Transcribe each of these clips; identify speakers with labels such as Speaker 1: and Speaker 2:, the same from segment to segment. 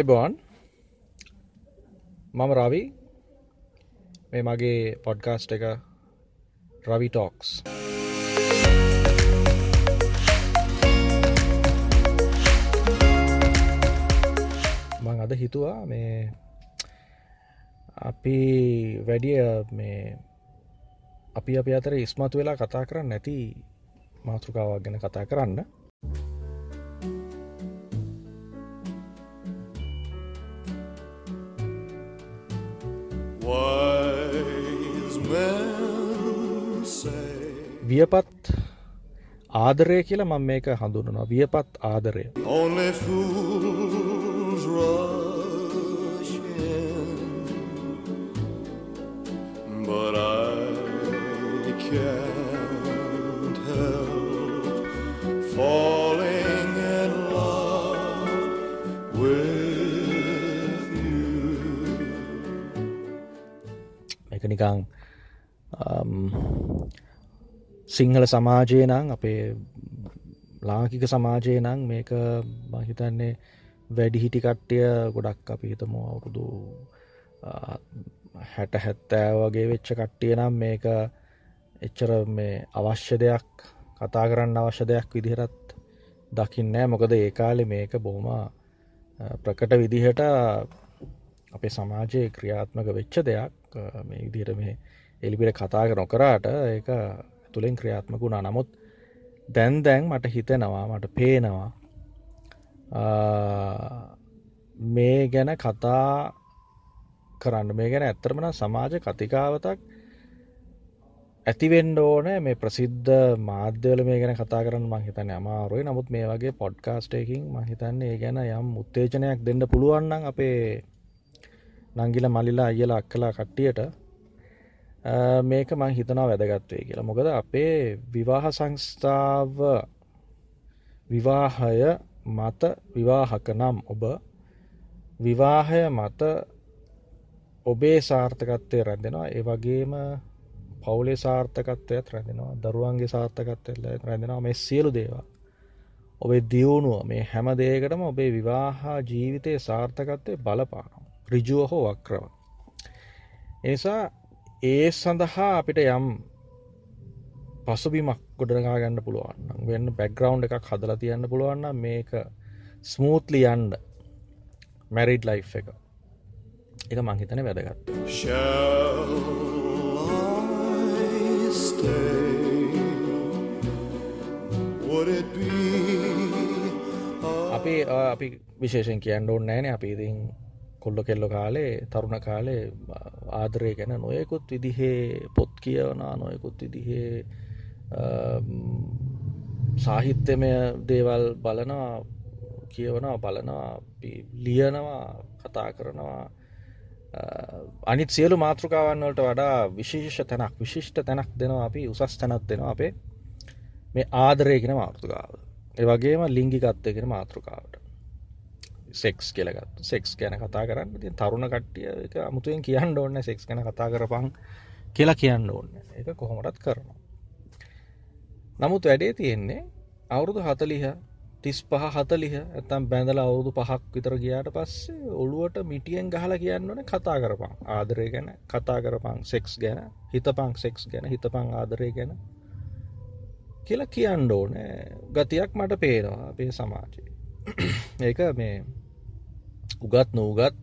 Speaker 1: අයිබෝන්. මම රවි. මේ මගේ පොඩ්කාස්ට් එක රවි ටෝක්ස් මං අද හිතුවා මේ අපි වැඩිය මේ අපි අප අතර ඉස්මතු වෙලා කතා කරන්න නැති මාතෘකාවක් ගැන කතා කරන්න. වියපත් ආදරය කියලා මං මේක හඳුනනවා වියපත් ආදරය. Falling in love with you. මේක නිකං සිංහල සමාජය නං අපේ ලාකික සමාජය නං මේක මහිතන්නේ වැඩිහිටි කට්ටිය ගොඩක් අපි හිතම අවුරුදු හැට හැත්තෑ වගේ වෙච්ච කට්ටිය නම් මේක එච්චර මේ අවශ්‍ය දෙයක් කතා කරන්න අවශ්‍ය දෙයක් විදිහටත් දකින්නෑ මොකද ඒ කාලෙ මේක බොහොම ප්‍රකට විදිහට අපේ සමාජයේ ක්‍රියාත්මක වෙච්ච දෙයක්. මේ විදිහට මේ එලිපිට කතාක නොකරාට ඒක තුළින් ක්‍රියාත්මක වුණා. නමුත් දැන් දැන් මට හිතෙනවා මට පේනවා මේ ගැන කතා කරන්න මේ ගැන ඇත්තරමන සමාජ කතිකාවතක් ඇතිවෙන්ඩ ඕන. මේ ප්‍රසිද්ධ මාධ්‍යවල මේ ගැන කතා කරන්න මං හිතන්න අමාරුවයි නමුත් මේ වගේ පොඩ්කාස්ටයකින් මහිතන්නේ ඒ ගැන යම් උත්තේජනයක් දෙන්න පුළුවන්නම් අපේ නංගිල මලිලා අයලා අක්කලා කට්ටියට මේක මං හිතනවා වැදගත්වේ කියලා. මොකද අපේ විවාහ සංස්ථාව විවාහය මත විවාහක නම් ඔබ විවාහය මත ඔබේ සාර්ථකත්වය රැඳෙනවා. ඒ වගේම පවුලේ සාර්ථකත්වයත් රැඳෙනවා. දරුවන්ගේ සාර්ථකත්වය රැඳෙනවා. මේ සියලු දේවා ඔබේ දියුණුව මේ හැම දේකටම ඔබේ විවාහා ජීවිතය සාර්ථකත්වය බලපානවා. රිජුව හෝ වක්‍රව. එනිසා ඒ සඳහා අපිට යම් පසුබිමක් ගොඩනගා ගන්න පුළුවන් වෙන්න බැක්ග්‍රවන්් එකක් හදලා තියන්න පුළුවන්න මේක ස්මූත්ලි අන්ඩ මැරිඩ් ලයි් එක. එක මංහිතන වැදගත්. අපි අපි විශේෂෙන් කියන්න ඕන්න නෑන අපි ඉතින් කොල්ල කෙල්ල කාලේ තරුණ කාලේ ආදරය ගැන නොයකුත් විදිහේ පොත් කියවනා නොයකුත් විදිහේ සාහිත්‍යමය දේවල් බලනවා කියවනවා බලනවා ලියනවා කතා කරනවා. අනිත් සියලු මාතෘකාවන් වලට වඩා විශේෂ තැනක් විශිෂ්ට තැනක් දෙනවා අපි උසස් තැනත් දෙනවා අපේ මේ ආදරයගෙන මාතෘකාව. ඒවගේම ලිංගිකත්වයගෙන මාතෘකාවට සෙක්ස් කියලගත් සෙක්ස් ගැන කතා කරන්න. ති තරුණ කට්ටිය එක අමුතුවෙන් කියන්න ඕන්න සෙක්ස් ගැන කතා කරපං කියලා කියන්න ඕන්න එක කොහොමටත් කරනවා. නමුත් වැඩේ තියෙන්නේ අවුරුදු හතලිහ තිස් පහ හතලිහ ඇතම් බැඳල අවුරුදු පහක් විතර ගියාට පස්සේ ඔළුවට මිටියෙන් ගහල කියන්න ඕන කතා කරපං ආදරය ගැන කතා කරපං සෙක්ස් ගැන හිතපං සෙක්ස් ගැන හිතපං ආදරය ගැන කියලා කියන්න ඕන. ගතියක් මට පේනවා අපේ සමාජය. ඒක මේ උගත් නූගත්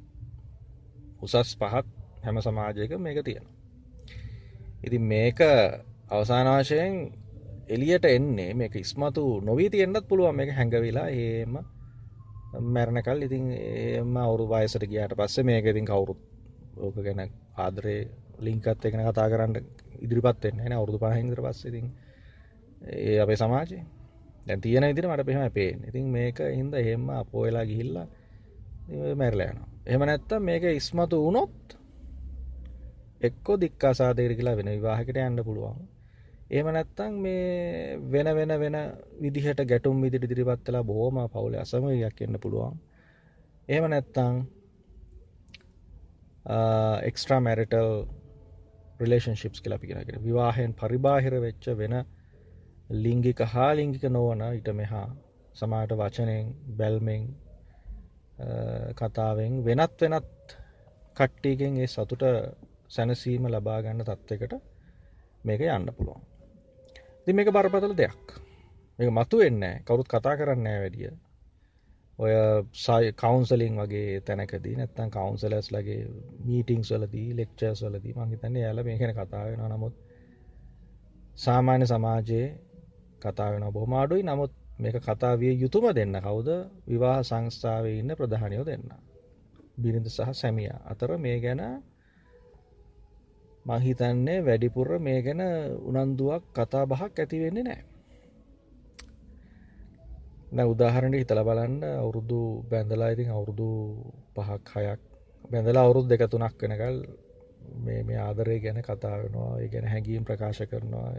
Speaker 1: උසස් පහත් හැම සමාජයක මේක තියෙන. ඉති මේක අවසානාශයෙන් එලියට එන්නේ මේක ඉස්මතු නොවී තියෙන්න්නත් පුළුවන්. මේක හැඟවෙලා ඒම මැරණකල් ඉතින් ඒම අවුරු වයසට ගියාට පස්සේ මේක ඉතින් කවුරුත් ඕක ගැන ආදරේ ලිංකත් එකන කතා කරන්න ඉදිරිපත් එන්න අවුරුදු පහහිදර පස්සෙතින් ඒ අපේ සමාජය දැ තියෙන ඉදිරි මට පෙහම පේෙන් ඉතින් මේක හින්ද එහෙම අපෝවෙලා ගිහිල්ලා මැරලයන එහම නැත්තම් මේක ඉස්මතු වුණොත් එක්කො දික්කාසාදේර කියලා වෙන විවාහකට යන්න පුළුවන්. ඒම නැත්තං මේ වෙන වෙන වෙන විදිහට ගැටුම් විදිට දිරිපත්වෙලා බෝම පවුල අසමයක් එන්න පුළුවන්. ඒම නැත්තං එක්ස්ට්‍රා මැරිටල් රිලේෂන්ශිප්ස් කියලා පිගෙනගෙන විවාහෙන් පරිබාහිර වෙච්ච වෙන ලිංගික හා ලිංගික නොවන ඉට මෙහා සමාට වචනයෙන් බැල්මෙන් කතාවෙන් වෙනත් වෙනත් කට්ටියගෙන් ඒ සතුට සැනසීම ලබා ගන්න තත්ත්වකට මේක යන්න පුළුවන්. දි මේක බරපතල දෙයක්. මේක මතු වෙන්න කවුරුත් කතා කරන්න වැඩිය. ඔය සයි කවන්සලින් වගේ තැනකදී නැත්තන් කවන්සලස් ලගේ මීටිංස් වලදී ලෙක්චර්ස් වලදී මංහිතන්නේ යාල මේකන කතාවෙන නමුත් සාමාන්‍ය සමාජයේ කතාවෙන බොහමාඩුයි නමුත් මේක කතාවිය යුතුම දෙන්න. කවුද? විවාහ සංස්ථාවේ ඉන්න ප්‍රධානයෝ දෙන්න. බිරිඳ සහ සැමිය. අතර මේ ගැන මහිතන්නේ වැඩිපුර මේ ගැන උනන්දුවක් කතා බහක් ඇතිවෙන්නේ නෑ. නැ උදාහරණට හිතල බලන්න. අවුරුදු බැඳලා ඉතින් අවුරුදු පහක් හයක් බැඳලා අවුරුදු දෙක තුනක් වෙනකල් මේ මේ ආදරය ගැන කතා වෙනවා. ඒ ගැන හැඟීම් ප්‍රකාශ කරනවා.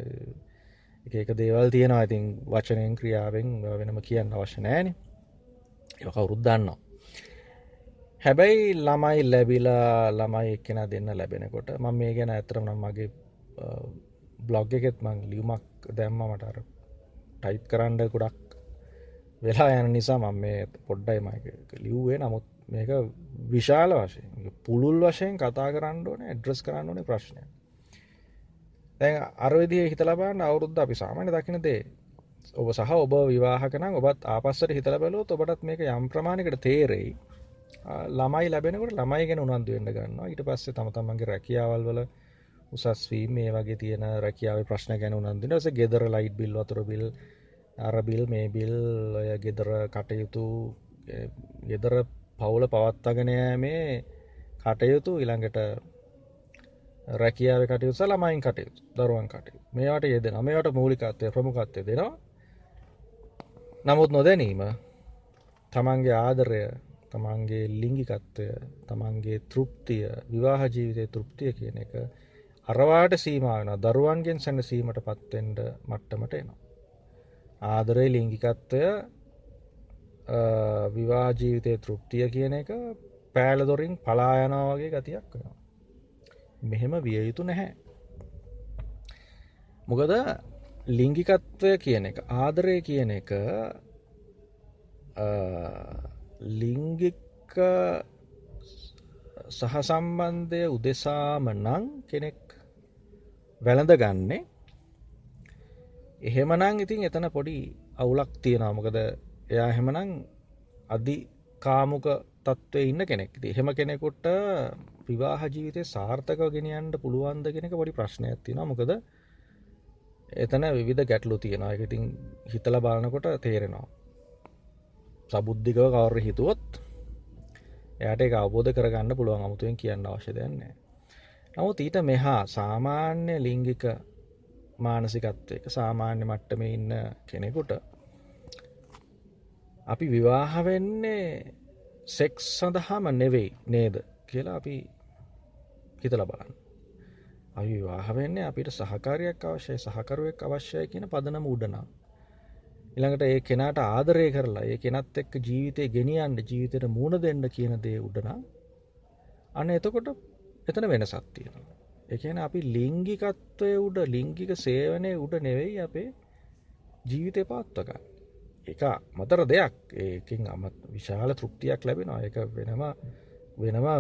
Speaker 1: එක දේවල් තියෙනවා. ඉතින් වචනයෙන් ක්‍රියාවෙන් වෙනම කියන්න අවශ්‍ය නෑන යක වරුද්දන්නවා හැබැයි ළමයි ලැබිලා ළමයි එක්කෙන දෙන්න ලැබෙනකොට ම මේ ගැන ඇතරම නම් මගේ බ්ලොග් එකෙත් මං ලියුමක් දැම්ම මටර ටයිප් කරන්න ගොඩක් වෙලා යන නිසා මම මේ පොඩ්ඩයි මක ලිව්වේ. නමුත් මේක විශාල වශයෙන් පුළුල් වශයෙන් කතා කරන්න ඕන ඇඩ්‍රස් කරන්න ඕනේ ප්‍රශ්නය දැ අරවිදිය හිතලබන්න අවුරුද්ධ අපි සාමාන්‍ය දකින දේ. ඔබ සහ ඔබ විවාහකන ඔබත් ආපස්සට හිතල බැලෝ ඔබටත් මේක යම් ප්‍රමාණකට තේරෙයි. ළමයි ලැබෙනකට ළමයි ගැන උනන්දුවෙන්ට ගන්න ඊට පස්සේ තම තමන්ගේ රැකියාවල් වල උසස්වී මේ වගේ තියෙන රැකියාව ප්‍රශ්න ගැන උනන්දුනස ගෙදර ලයිට් බිල් වතුර බිල් අරබිල් මේ බිල් ඔය ගෙදර කටයුතු ගෙදර පවුල පවත්තාගෙනය මේ කටයුතු ඉළඟට රැකියාව කටයුතු ළමයින් කටයුතු දරුවන් කටයු මේට යෙදෙන මේට මූලිකත්වය ප්‍රමුකත්වය දෙනවා. නමුත් නොදැනීම තමන්ගේ ආදරය තමන්ගේ ලිංගිකත්වය තමන්ගේ තෘප්තිය විවාහ ජීවිතය තෘප්තිය කියන එක අරවාට සීමාවන දරුවන්ගෙන් සැන සීමට පත්වෙන්ඩ මට්ටමට එනවා. ආදරය ලිංගිකත්වය විවාජීවිතය තෘප්තිය කියන එක පෑලදොරින් පලායනා වගේ ගතියක් වෙනවා. මෙහෙම විය යුතු නැහැ. මොකද ලිංගිකත්වය කියන එක ආදරය කියන එක ලිංගික සහසම්බන්ධය උදෙසාම නං කෙනෙක් වැළඳ ගන්නේ. එහෙමනං ඉතින් එතන පොඩි අවුලක් තියෙනවා. මොකද එයා හෙමනං අධි කාමුක තත්ත්වය ඉන්න කෙනෙක්. එහෙම කෙනෙකුට විවාහ ජීවිතය සාර්ථක ගෙනියන්ට පුළුවන්ද කෙනෙක පොඩි ප්‍රශ්නයක් තින මොකද එතන විධ ගැටලු තියෙනවා. එකඉතින් හිතල බලනකොට තේරෙනවා. සබුද්ධිකව කවර හිතුවොත් එයට එක අවබෝධ කරගන්න පුළුවන් අමුතුවෙන් කියන්න අවශ්‍ය දෙන්නේ නමුත් ඊට මෙහා සාමාන්‍ය ලිංගික මානසිකත්වයක සාමාන්‍ය මට්ටම ඉන්න කෙනෙකුට අපි විවාහ වෙන්නේ සෙක්ස් සඳහාම නෙවෙයි නේද කියලා අපි හිතල බලන්න. අපි විවාහ වෙන්නේ අපිට සහකාරයක් අවශ්‍යය සහකරුවෙක් අවශ්‍යය කියන පදනම උඩනා ඉළඟට ඒ කෙනාට ආදරය කරලා ඒ කෙනත් එක්ක ජීවිතය ගෙනියන්ට ජීවිතයට මුණ දෙන්න කියන දේ උඩනා අන්න එතකොට එතන වෙන සත්තියෙනවා එකන අපි ලිංගිකත්වය උඩ ලිංගික සේවනය උඩ නෙවෙයි අපේ ජීවිතය පාත්වක එක මතර දෙයක්. ඒකින් අමත් විශාල තෘප්තියක් ලැබෙනවා. එක වෙනම වෙනවා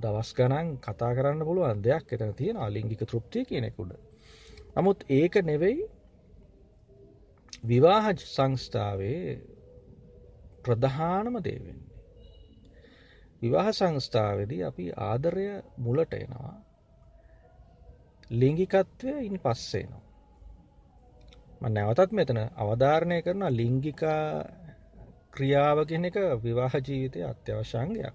Speaker 1: දවස් ගනන් කතා කරන්න පුළුවන් දෙයක් එතන තියෙන අලිංගික තෘප්තිය කියනෙකුඩ නමුත් ඒක නෙවෙයි විවාහ සංස්ථාවේ ප්‍රධානම දේවෙන්නේ විවාහ සංස්ථාවදී අපි ආදරය මුලට එනවා ලිංගිකත්වය ඉන් පස්සේනවා. ම නැවතත් මෙතන අවධාරණය කරන ලිංගිකා ක්‍රියාවගෙන එක විවාහ ජීවිතය අත්‍යවශංගයක්.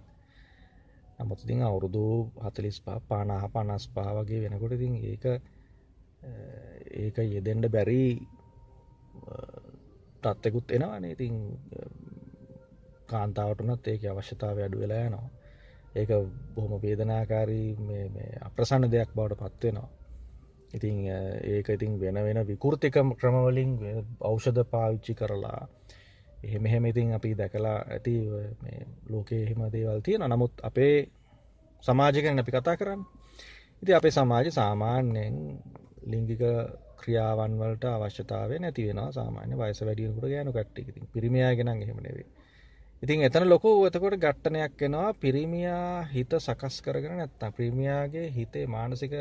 Speaker 1: නමුත් ඉතින් අවුරුදු හතලිස් පා පානාහ පනස් පා වගේ වෙනකොට ඉතින් ඒක ඒක යෙදෙන්ට බැරි තත්තෙකුත් එනවානේ. ඉතින් කාන්තාවටනත් ඒක අවශ්‍යතාව අඩු වෙලා යනවා. ඒක බොහොම වේදනාකාරී අප්‍රසන්න දෙයක් බවට පත්වෙනවා ඉතින් ඒක ඉතින් වෙන වෙන විකෘතික ක්‍රමවලින් ඖෂධ පාවිච්චි කරලා එහෙම එහෙම ඉතින් අපි දැකලා ඇති ලෝකයේ එහෙම දේවල් තියෙන නමුත් අපේ සමාජකෙන් අපි කතා කරන්න. ඉති අපේ සමාජ සාමාන්‍යයෙන් ලිංගික ක්‍රියාවන් වලට අවශ්‍යතාව නැති වෙන සාමාන්‍ය වයස වැඩියකුට ගෑනු කට්ටි ඉතින් පිරිමියගෙන එහෙම නෙවේ ඉතින් එතන ලොකු එතකොට ගට්ටනයක් එනවා. පිරිමියා හිත සකස් කරගෙන නැත්තා ප්‍රීමියයාගේ හිතේ මානසික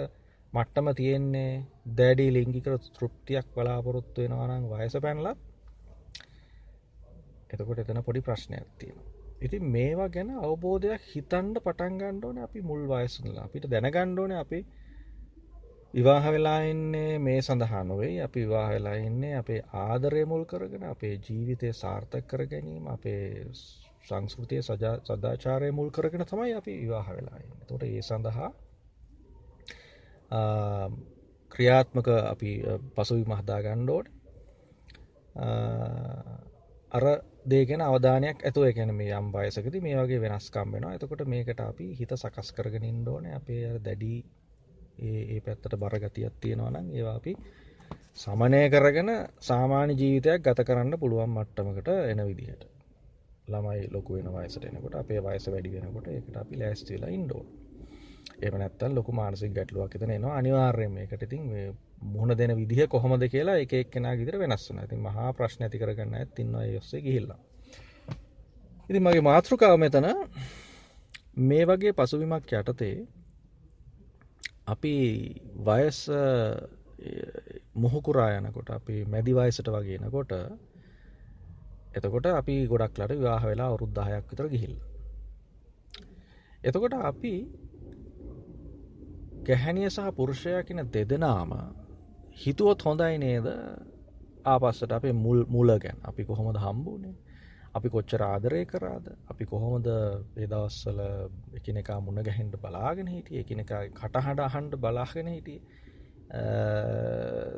Speaker 1: මට්ටම තියෙන්නේ දැඩී ලිංගිකර තෘප්තියක් බලාපොරොත්තු වෙනවානම් වයස පැනලත් එතකොට එතන පොඩි ප්‍රශ්නයක් තියෙනවා. ඉති මේවා ගැන අවබෝධයක් හිතන්ඩ පටන් ගණ්ඩෝන අපි මුල් වයසුලා අපිට දැනගණ්ඩෝන අපි විවාහ වෙලා ඉන්නේ මේ සඳහා නොවෙයි. අපි විවාහ වෙලා ඉන්නේ අපේ ආදරය මුල් කරගෙන අපේ ජීවිතය සාර්ථක කර ගැනීම අපේ සංස්කෘතිය සදාචාරය මුල් කරගෙන තමයි අපි විවාහ වෙලා තොට ඒ සඳහා ක්‍රියාත්මක අපි පසුවි මහදා ගණ්ඩෝඩ අර දේගෙන අවධානයක් ඇතුව එකැන මේ යම් බයසකති මේ වගේ වෙනස්කම් වෙන එතකොට මේකට අපි හිත සකස් කරගෙන ඉන්ඩෝන අපේ දැඩී ඒ පැත්තට බරගතියක් තියෙනවනම් ඒවා අපි සමනය කරගෙන සාමාන්‍ය ජීවිතයක් ගත කරන්න පුළුවන් මට්ටමකට එන විදිහට. ළමයි ලොකු වෙන වයසට එනකොට අපේ වයස වැඩි වෙනකොට එකට අපි ලෑස්තිලා ඉන්ඩෝ එම නැත්තල් ලොකු මානසික ගැටලුවක් එතන එනවා. අනිවාර්යම එකට ඉතින් මුහුණ දෙන විදිහ කොහොමද කියලා එක එක්කෙනා ගිදිර වෙනස් වන ඇති මහා ප්‍රශ්න ඇති කරගන්න ඇතින්නවා යොස්සේ ගිහිල්ලා. ඉති මගේ මාතෘකාව මෙතන මේ වගේ පසුවිමක් යටතේ අපි වයස් මොහොකුරා යනකොට අපි මැදි වයසට වගේනකොට එතකොට අපි ගොඩක් ලට විවාහ වෙලා අවුරුද්ධායක් විතර ගිහිල් එතකොට අපි ගැහැනිය සහ පුරුෂය කියන දෙදෙනාම හිතුවොත් හොඳයි නේද? ආපස්සට අපේ මුල් මුල ගැන්. අපි කොහොමද හම්බුනේ? අපි කොච්චර ආදරය කරාද? අපි කොහොමද එදවස්සල එකනෙකා මුණ ගැහෙන්ට බලාගෙන හිටිය? එකනෙක කටහඩ අහන්ඩ බලාගෙන හිටිය?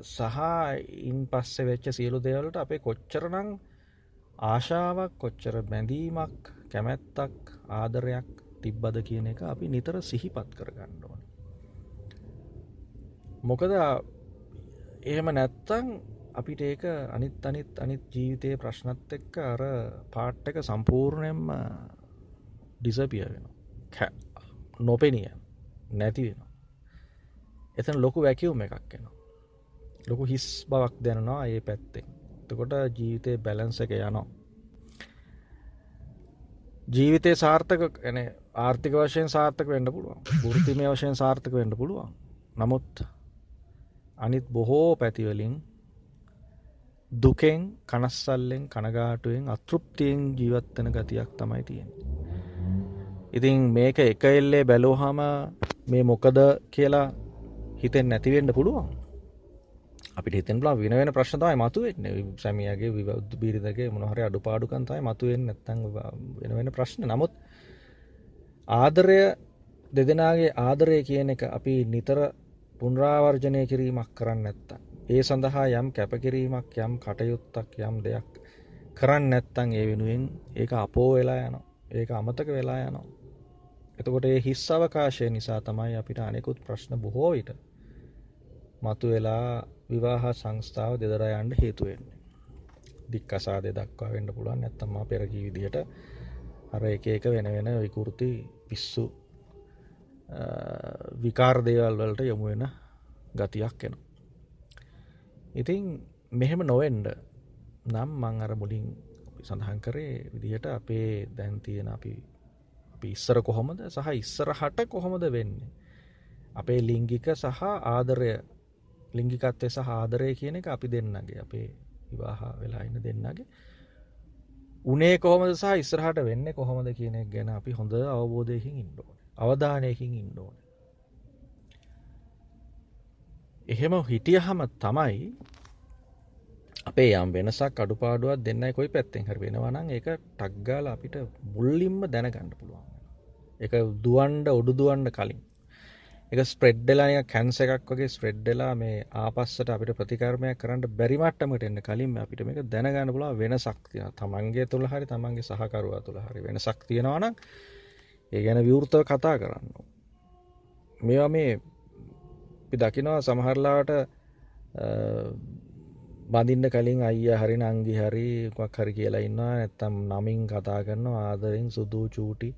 Speaker 1: සහ ඉන් පස්සෙ වෙච්ච සියලු දෙවලට අපේ කොච්චරනං ආශාවක් කොච්චර බැඳීමක් කැමැත්තක් ආදරයක් තිබ්බද කියන එක අපි නිතර සිහිපත් කරගන්න ඕන. මොකද එහෙම නැත්තං අපිට ඒක අනිත් අනිත් අනිත් ජීවිතයේ ප්‍රශ්නත් එක්ක අර පාට් එක සම්පූර්ණයෙන්ම ඩිසපිය වෙන නොපෙනිය නැති වෙන එතන ලොකු වැැකිවුම එකක් එෙන ලොකු හිස් බවක් දැනවා ඒ පැත්තෙන්. එතකොට ජීවිතය බැලන්ස එක යනවා. ජීවිතය සාර්ථක එන ආර්ථික වශයෙන් සාර්ථක වෙන්න පුළුවන්. ෘතිමය වශයෙන් සාර්ථක වෙන්න පුළුවන්. නමුත් අනිත් බොහෝ පැතිවලින් දුකෙන් කනස්සල්ලෙන් කනගාටුවෙන් අතෘප්තියෙන් ජීවත්වන ගතියක් තමයි තියෙන. ඉතින් මේක එක එල්ලේ බැලෝහම මේ මොකද කියලා හිතෙන් නැතිවෙන්න පුළුවන්. අපිට හිතෙන් ලා වෙන වෙන ප්‍රශ්නතයි මතුවෙන්න. සැමියගේ විවද්ද බිරිදගේ මොනහරි අඩු පාඩුකන්තයි මතුවෙන් නැත්තං වෙන වෙන ප්‍රශ්න. නමුත් ආදරය දෙදෙනගේ ආදරය කියන එක අපි නිතර පුන්රාවර්ජනය කිරීමක් කරන්න නැත්තා ඒ සඳහා යම් කැපකිරීමක් යම් කටයුත්තක් යම් දෙයක් කරන්න නැත්තං ඒ වෙනුවෙන් ඒක අපෝ වෙලා යන ඒක අමතක වෙලා යනවා. එතකොට ඒ හිස් අවකාශය නිසා තමයි අපිට අනෙකුත් ප්‍රශ්න බොහෝ විට මතු වෙලා විවාහ සංස්ථාව දෙදරයන්ට හේතුවෙන්නේ දික් අසා දෙ දක්වා වෙන්න පුළුවන්. ඇත්තම්මා පෙරකී විදිහට අර එක එක වෙන වෙන විකෘති පිස්සු විකාර දේවල් වලට යොමු වෙන ගතියක් එනවා. ඉතින් මෙහෙම නොවෙන්ඩ නම් මං අර මුලින් සඳහන් කරේ විදිහට අපේ දැන්තියෙන අපි අපි ඉස්සර කොහොමද සහ ඉස්සර හට කොහොමද වෙන්නේ? අපේ ලිංගික සහ ආදරය ලිංගිකත්තය සහ ආදරය කියන එක අපි දෙන්නගේ අපේ විවාහ වෙලා ඉන්න දෙන්නගේ. උනේ කොහොමද සහ ඉස්සරහට වෙන්න කොහොමද කියන ගැන අපි හොඳ අවබෝධයකින් ඉන්ඩෝන අවධානයකින් ඉන්ඩෝන එහෙම හිටියහම තමයි අපේ යම් වෙනසක් අඩුපාඩුවක් දෙන්නයි කොයි පැත්තෙන් හර වෙනවනම් ඒක ටක්ගාල අපිට මුල්ලින්ම දැනගන්න පුළුවන් එක දුවන්ඩ ඔඩු දුවන්ඩ කලින්. එක ස්ප්‍රෙඩ්ඩලා කැන්ස එකක් වගේ ස්ප්‍රෙඩ්ඩලා මේ ආපස්සට අපිට ප්‍රතිකර්මයක් කරන්න බැරිමට්ටමට එන්න කලින් අපිට මේක දැනගන්න පුලා වෙන සක්තිය තමන්ගේ තුළ හරි තමන්ගේ සහකරුවා තුළ හරි වෙන සක්තියෙනවනම් ඒ ගැන විවෘතව කතා කරන්න මේවා මේ අපි දකිනවා සමහරලාට බඳින්න කලින් අයිය හරි නංගි හරි ක් හරි කියලා ඉන්නවා. නැත්තම් නමින් කතා කරන්න ආදරෙන් සුදූ චූටි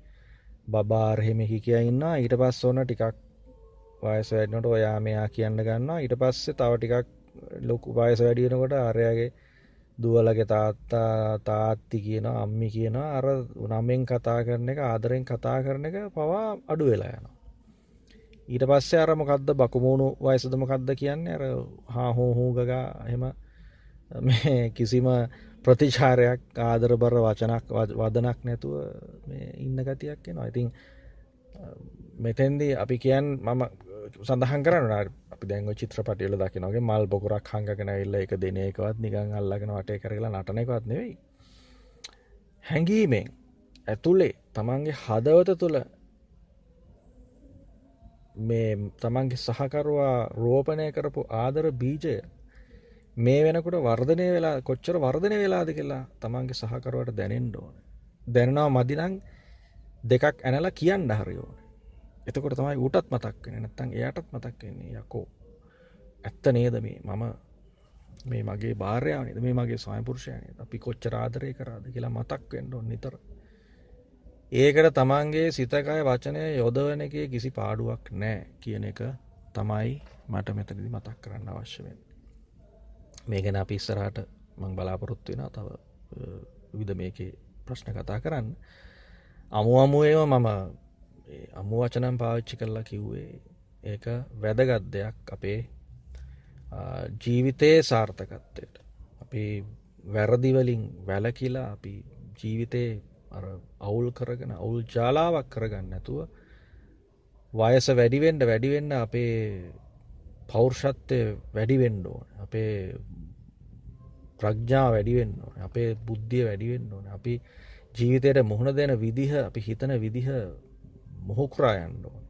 Speaker 1: බබාර්හෙමෙහි කිය ඉන්න ඊට පස් ඕන ටිකක් වයස වැඩනට ඔයා මෙයා කියන්න ගන්න ඊට පස්සේ තව ටිකක් ලොකු වයස වැඩියනකොට ආරයාගේ දුවලගේ තාත්තා තාත්ති කියන අම්මි කියන අර නමෙන් කතා කරන එක ආදරෙන් කතා කරන එක පවා අඩු වෙලා යනවා. ඊට පස්සේ අර මොකක්ද බකුමුණු වයසද මොකක්ද කියන්නේ අර හා හෝ හූගගා එහෙම මේ කිසිම ප්‍රතිචාරයක් ආදර බර වචනක් වදනක් නැතුව ඉන්න ගතියක් එනවා ඉතින් මෙතැන්දී අපි කියන් මම සඳහන් කරන්න අපි දැන්ව චිත්‍රපටියල දකිනගේ මල් බොකුරක් හංගගෙන ඉල්ල එක දෙනයකවත් නිගං අල්ලගෙන වටේ කරලා නටනයකවත් නෙවෙයි. හැඟීමෙන් ඇතුළේ තමන්ගේ හදවත තුළ මේ තමන්ගේ සහකරවා රෝපණය කරපු ආදර බීජය මේ වෙනකොට වර්ධනය වෙලා කොච්චර වර්ධනය වෙලාද කියලා තමන්ගේ සහකරුවට දැනෙන්ඩ ඕන. දැනනාව මදිනං දෙකක් ඇනලා කියන්න හරිෝන එතකොට තමයි ඌටත් මතක් වෙන නැත්තං එයටත් මතක් වෙන්නේ යකෝ. ඇත්ත නේද මේ? මම මේ මගේ භාර්යාවනද මේ මගේ සයපුරුෂයනය අපි කොච්චර ආදරය කරාද කියලා මතක් වෙන්න ඔන්න නිතර. ඒකට තමන්ගේ සිතකය වචනය යොදවන එක කිසි පාඩුවක් නෑ කියන එක තමයි මට මෙතනදි මතක් කරන්න අවශ්‍යවෙන් මේ ගැන අපි ඉස්සරහට මං බලාපොරොත්තු වෙන තව විද මේකේ ප්‍රශ්න කතා කරන්න. අමු අමුයව මම අමු වචනම් පාවිච්චි කරලා කිව්වේ ඒක වැදගත් දෙයක් අපේ ජීවිතයේ සාර්ථකත්වයට. අපි වැරදිවලින් වැලකිලා අපි ජීවිතයේ අවුල් කරගෙන අවුල් ජාලාවක් කරගන්න ඇතුව වයස වැඩිවෙන්ඩ වැඩිවෙන්න අපේ පෞර්ෂත්වය වැඩිවෙන්ඩ ඕන. අපේ ප්‍රඥා වැඩිවෙන්න ඕන. අපේ බුද්ධිය වැඩිවෙන්න ඕන. අපි ජීවිතයට මුහුණ දෙන විදිහ අපි හිතන විදිහ මොහොකුරා යන්න ඕන.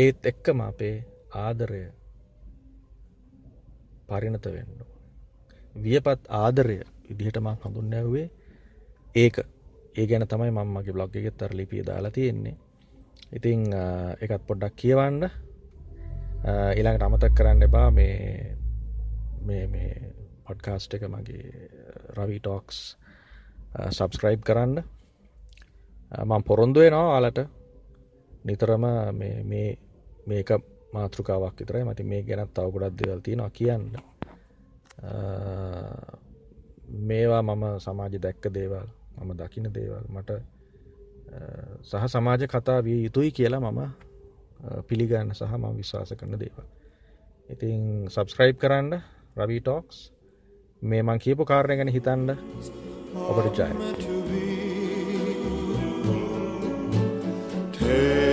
Speaker 1: ඒත් එක්කම අපේ ආදරය පරිණත වෙන්න වියපත් ආදරය ඉදිහට මං හඳුන්න ඇවේ ඒක. ඒ ගැන තමයි මං මගේ බ්ලොග් එකෙත් තර ලිපිය දාලා තියෙන්නේ. ඉතිං එකත් පොඩ්ඩක් කියවන්න. ඊළඟට අමතක් කරන්න එපා. මේ මේ මේ පොඩ්කාස්ට් එක මගේ රවී ටෝක්ස් සබස්ක්‍රයිබ් කරන්න. මං පොරොන්දුවේ නවා ආලට නිතරම මේක මාතෘකාවක් විතරයි. මති මේ ගැනත් තවගොඩක් දෙවල් තියෙනවා කියන්න. මේවා මම සමාජ දැක්ක දේවල් මම දකින දේවල් මට සහ සමාජ කතා විය යුතුයි කියලා මම පිළිගන්න සහ ම විශ්වාස කරන දේවල්. ඉතිං සබස්ක්‍රයිබ් කරන්න රවී ටෝක්ස් මේ මං කියපු කාරණය ගැන හිතන්න ඔබට ජය.
Speaker 2: Take